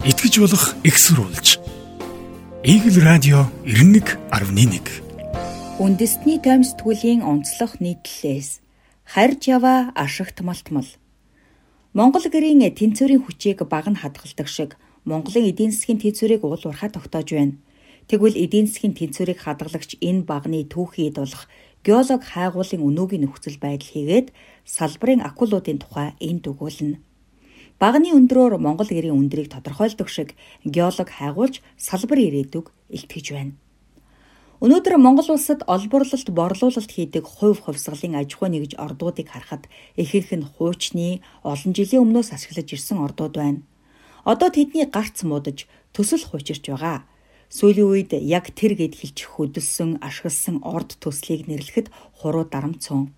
итгэж болох экссурулж. Игэл радио 91.1 Үндэсний тойм сэтгүүлийн онцлог нийтлэлээс харж яваа ашигт малтмал. Монгол гэрийн тэнцвэрийн хүчийг баг нь хадгалдаг шиг Монголын эдийн засгийн тэнцвэрийг уул уурхай тогтоож байна. Тэгвэл эдийн засгийн тэнцвэрийг хадгалагч энэ багны түүхийд болох геолог хайгуулын өнөөгийн нөхцөл байдал хийгээд салбарын акулуудын тухай энд өгүүлнэ. Багны өндрөөр Монгол гэрийн өндрийг тодорхойлдог шиг геолог хайгуулж салбар ирээдүг илтгэж байна. Өнөөдөр Монгол улсад олборлолт борлуулалт хийдэг хувь хувьсгалын аж ахуй нэгж ордуудыг харахад ихэнх нь хуучны олон жилийн өмнөөс ашиглаж ирсэн ордууд байна. Одоо тэдний гарц муудаж төсөл хуучирч байгаа. Сүүлийн үед яг тэр гэд хэлчих хөдөлсөн, ашигласан орд төслийг нэрлэхэд хуруу дарамтсан.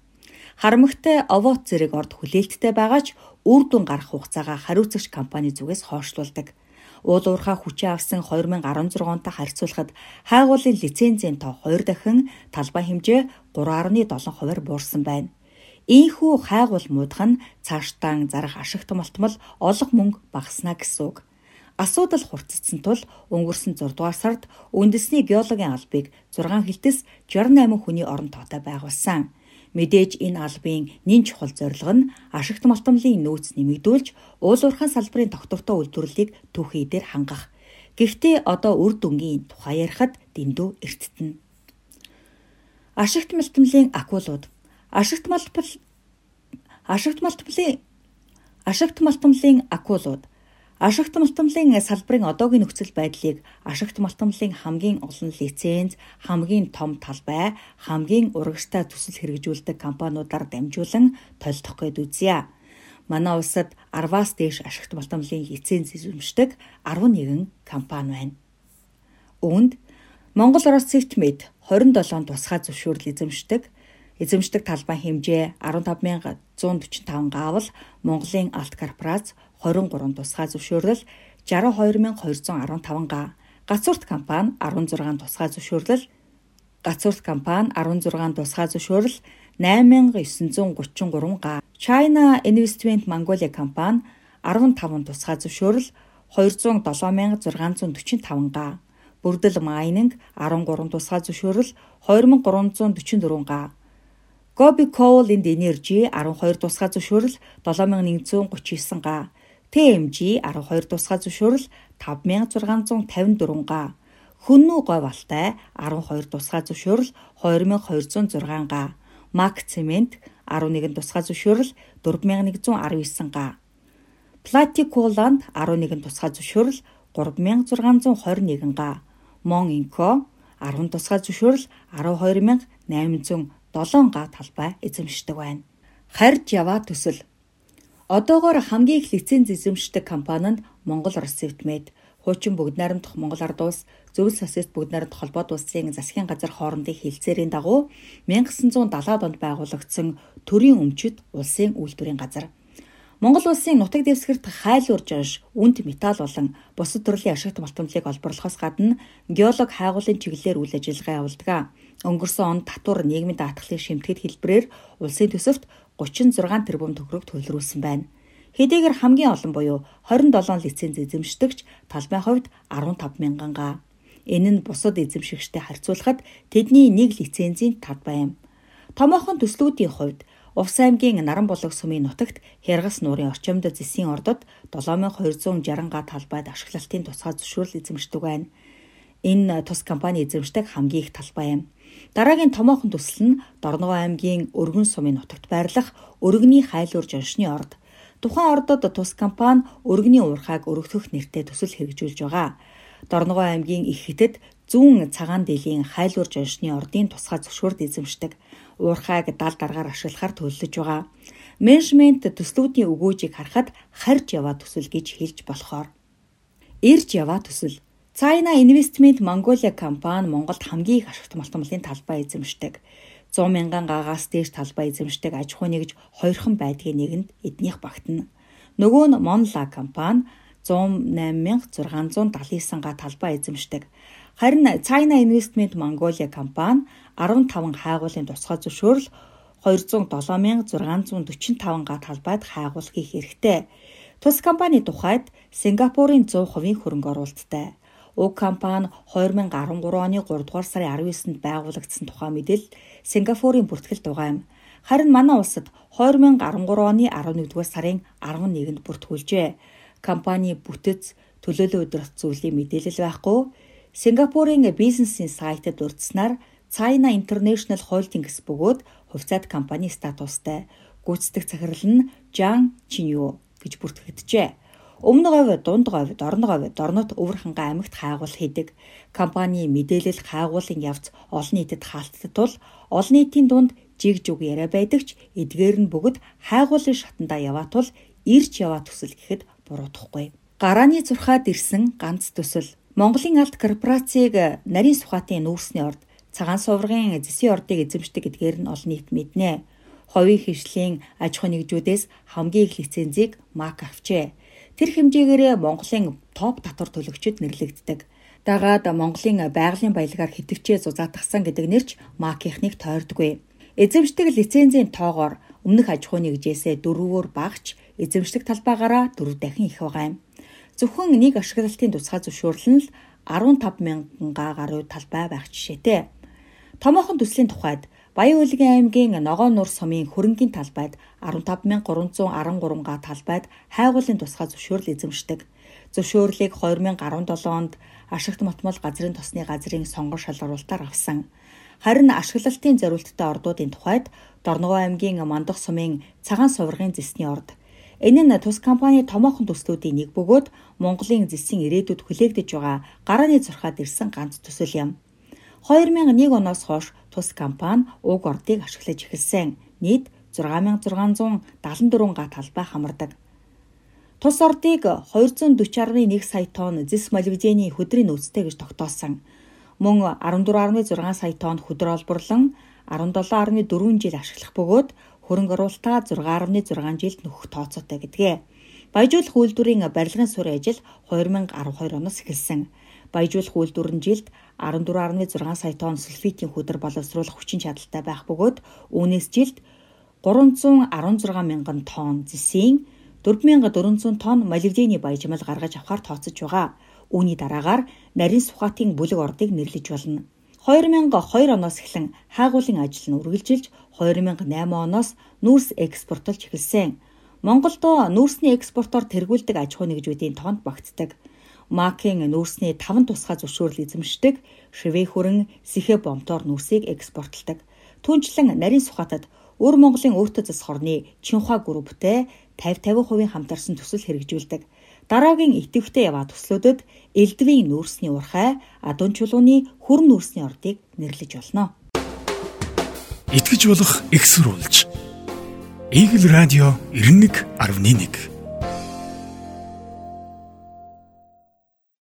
Харамгтай овоот зэрэг орд хүлээлттэй байгаа ч үр дүн гарах хугацаагаа хариуцагч компани зүгээс хойшлуулдаг. Уул уурхай хүчээ авсан 2016 онтой харьцуулахад хайгуулын лицензийн тоо 2 дахин талбай хэмжээ 3.7%-аар буурсан байна. Ийхүү хайгуул муудах нь цаашдаа зарах ашигт малтмал олох мөнгө багаснаа гэсэн үг. Асуудал хурцдсан тул өнгөрсөн 6 дугаар сард үндэсний геологийн албыг 6 хилтэс 68 хүний орон тоотой байгуулсан. Мэдээж энэ албын нэн чухал зорилго нь ашигт малтмлын нөөц нэмэгдүүлж уул уурхайн салбарын тогтвортой үйлдвэрлэлийг түүхий дээр хангах. Гэхдээ одоо үр дүнгийн тухай ярихад дэндүү эрттэн. Ашигт малтмлын акулууд ашигт малтмал ашигт малтмлын ашигт малтмлын акулууд Ашигт малтмлын салбарын одоогийн нөхцөл байдлыг ашигт малтмлын хамгийн олон лиценз, хамгийн том талбай, хамгийн урагштай төсөл хэрэгжүүлдэг компаниудаар дамжуулан толдох гээд үзье. Манай улсад 10-аас дээш ашигт малтмлын лиценз эзэмшдэг 11 компани байна. Үүнд Монгол Орос Цэвтмэд 27 тусгай зөвшөөрөл эзэмшдэг эзэмшдэг талбай хэмжээ 15145 гаавал Монголын Алт корпорац 23 тусгай зөвшөөрлөл 62215 га. Гацуурт компани 16 тусгай зөвшөөрлөл Гацуурт компани 16 тусгай зөвшөөрөл 8933 га. China Investment Mongolia компани 15 тусгай зөвшөөрөл 207645 га. Бүрдэл Mining 13 тусгай зөвшөөрөл 2344 га. Gobi Coal and Energy 12 тусгай зөвшөөрөл 7139 га. TMG 12 тусгай зөвшөөрөл 5654 га. Хүннүү говь алтай 12 тусгай зөвшөөрөл 2206 га. Мак цемент 11 тусгай зөвшөөрөл 4119 га. Платикуланд 11 тусгай зөвшөөрөл 3621 га. Мон Инко 10 тусгай зөвшөөрөл 12807 га талбай эзэмшдэг байна. Харж яваа төсөл Одоогоор хамгийн их лиценз эзэмшдэг компани нь Монгол Орос Цэвтмэд, хуучин бүгд найрамдах Монгол Ард улс, Зөвлөл социалист бүгд найрамдах холбоод улсын засгийн газар хоорондын хилцээрийн дагуу 1970-ад онд байгуулагдсан төрийн өмчөд улсын үйлдвэрийн газар. Монгол улсын нутаг дэвсгэрт хайл урж онш, үнд металл болон бусад төрлийн ашигт малтамлыг олборлохоос гадна геолог хайгуулын чиглэлээр үйл ажиллагаа явуулдаг. Өнгөрсөн онд татвар нийгмийн даатгалын шимтгэд хэлбэрээр улсын төсөвт 36 тэрбум төгрөг төлрүүлсэн байна. Хэдийгээр хамгийн олон буюу 27 лиценз эзэмшдэгч талбайн хувьд 15 мянган га. Энэ нь бусад эзэмшигчтэй харьцуулахад тэдний нэг лицензийн талбай юм. Томоохон төслүүдийн хувьд Увс аймгийн Наранбулаг сумын нутагт Хяргас нуурын орчимд зэсийн ордод 7260 га талбайд ашиглалтын тусгай зөвшөөрөл эзэмшдэг байна. Энэ тус компани эзэмшдэг хамгийн их талбай юм. Дараагийн томоохон төсөл нь Дорногов аймгийн Өргөн сумын нутагт байрлах Өргөний хайлуур жоншны орд. Тухайн ордод тус компани Өргөний уурхайг өргөх нэртэй төсөл хэрэгжүүлж байгаа. Дорногов аймгийн их хэтэд зүүн цагаан дилийн хайлуур жоншны ордын тусгай зөвшөөрд эзэмшдэг. Уурхайг дал даргаар ашиглахаар төлөвлөж байгаа. Менежмент төслүүдийн өгөөжийг харахад харж яваа төсөл гэж хэлж болохоор. Ирж яваа төсөл China Investment Mongolia компани Монголд хамгийн их ашигт малтмалын талбай эзэмшдэг. 100 мянган гаагаас дээш талбай эзэмшдэг аж ахуй нэгж хоёрхан байдгийн нэгэнд эднийх багтана. Нөгөө нь Monla компани 108679 га талбай эзэмшдэг. Харин China Investment Mongolia компани 15 хайгуулын тусгай зөвшөөрөл 207645 га талбайд хайгуул хийх эрхтэй. Тус компани тухайд Сингапурын 100% хөрөнгө оруулалттай. Уг компани 2013 оны 3 дугаар сарын 19-нд байгуулагдсан тухай мэдээлэл Сингапурын бүртгэл дугаам. Харин манай улсад 2013 оны 11-р сарын 11-нд бүртгүүлжээ. Компани бүтэц төлөөлөл өдрөлт зүйлийн мэдээлэл байхгүй. Сингапурын бизнесийн сайтад дурдсанаар China International Holdings бөгөөд хувьцаат компани статустай гүйцэтгэх захирал нь Жан Чинью гэж бүртгэгджээ. Өмнө говь, дунд говь, дорно говь, дорнот өвөр ханга аймагт хайгуул хийдэг. Компани мэдээлэл хайгуулын явц олон нийтэд хаалтдаг тул олон нийтийн дунд жиг жуг яриа байдаг ч эдгээр нь бүгд хайгуулын шатандаа яваа тул ирж яваа төсөл гэхэд буруудахгүй. Гарааны зурхаад ирсэн ганц төсөл Монголын алт корпорацийг нарийн сухатын нүүрсний орд цагаан суврагын зэсийн ордыг эзэмшдэг гэдгээр нь олон нийт мэднэ. Ховийн хвшлийн аж ахуй нэгжүүдээс хамгийн их лицензийг МАК авчээ. Тэр хэмжээгээрээ Монголын топ татвар төлөгчид нэрлэгддэг. Дагаад Монголын байгалийн баялагаар хэтвчээ зузаатгсан гэдэг нэрч МАК-ийнхнийг тойрдоггүй. Эзэмшдэг лицензийн тоогоор өмнөх аж ахуйн нэгжээсээ дөрвөөр багч эзэмшдэг талбайгаараа дөрөв дахин их байгаа юм. Зөвхөн нэг ашиглалтын тусгай зөвшөөрлөн л 15 мянга гаруй талбай байх жишээтэй. Томоохон төслийн тухайд Баян-Улгийн аймгийн Ногоон нур сумын хөрөнгийн талбайд 15313 га талбайд хайгуулын тусгай зөвшөөрөл эзэмшдэг. Зөвшөөрлийг 2017 онд Ашигт Мотмол газрын тосны газрын сонгон шалгаруулалтаар авсан. Харин ашиглалтын зориулттай ордуудын тухайд Дорногов аймгийн Мандах сумын Цагаан суврагын зэсний орд Энэ нь тус компани томоохон төслүүдийн нэг бөгөөд Монголын зэсийн ирээдүйд хүлээгдэж байгаа гарааны зурхаад ирсэн ганц төсөл юм. 2001 оноос хойш тус компани уг ордыг ашиглаж эхэлсэн. Нийт 6674 га талбай хамардаг. Тус ордыг 240.1 сая тонн зэс молибдений хөдрийн нөөцтэй гэж тогтоосон. Мөн 14.6 сая тонн хөдөр олборлон 17.4 жил ашиглах бөгөөд хөрөнгө оруулалтаа 6.6 жилд нөхөх тооцоотой гэдгээ. Баяжуулах үйлдвэрийн барилгын суурь ажил 2012 оноос эхэлсэн баяжуулах үйлдвэр нь жилд 14.6 сая тонн сульфитийн хөдөр боловсруулах хүчин чадалтай байх бөгөөд үүнээс жилд 316 мянган тонн зэсийн 4400 тонн молибдений баяжмал гаргаж авахар тооцож байгаа. Үүний дараагаар нарийн сухатын бүлэг ордыг нэрлэж болно. 2002 оноос эхлэн хайгуулын ажил нь үргэлжилж 2008 оноос нүүрс экспортлж эхэлсэн. Монголд нүүрсний экспортоор тэргүүлдэг аж ахуй нэгжүүдийн тоонд багтдаг. Макийн нүүрсний 5 тусгай зөвшөөрөл эзэмшдэг Швей хүрэн Сэхэ бомтоор нүүрсийг экспортлдог. Түүнчлэн нарийн сухатад өр Монголын өөртөө зас хорны Чинхua групптэй 50-50% хамтарсан төсөл хэрэгжүүлдэг. Дараагийн итэвхтэй яваа төслүүдэд Элдвийн нүүрсний урхай, Адун чулууны хүрэн нүүрсний ордыг нэрлэж болно. Итгэж болох экссурулж. Игэл радио 91.1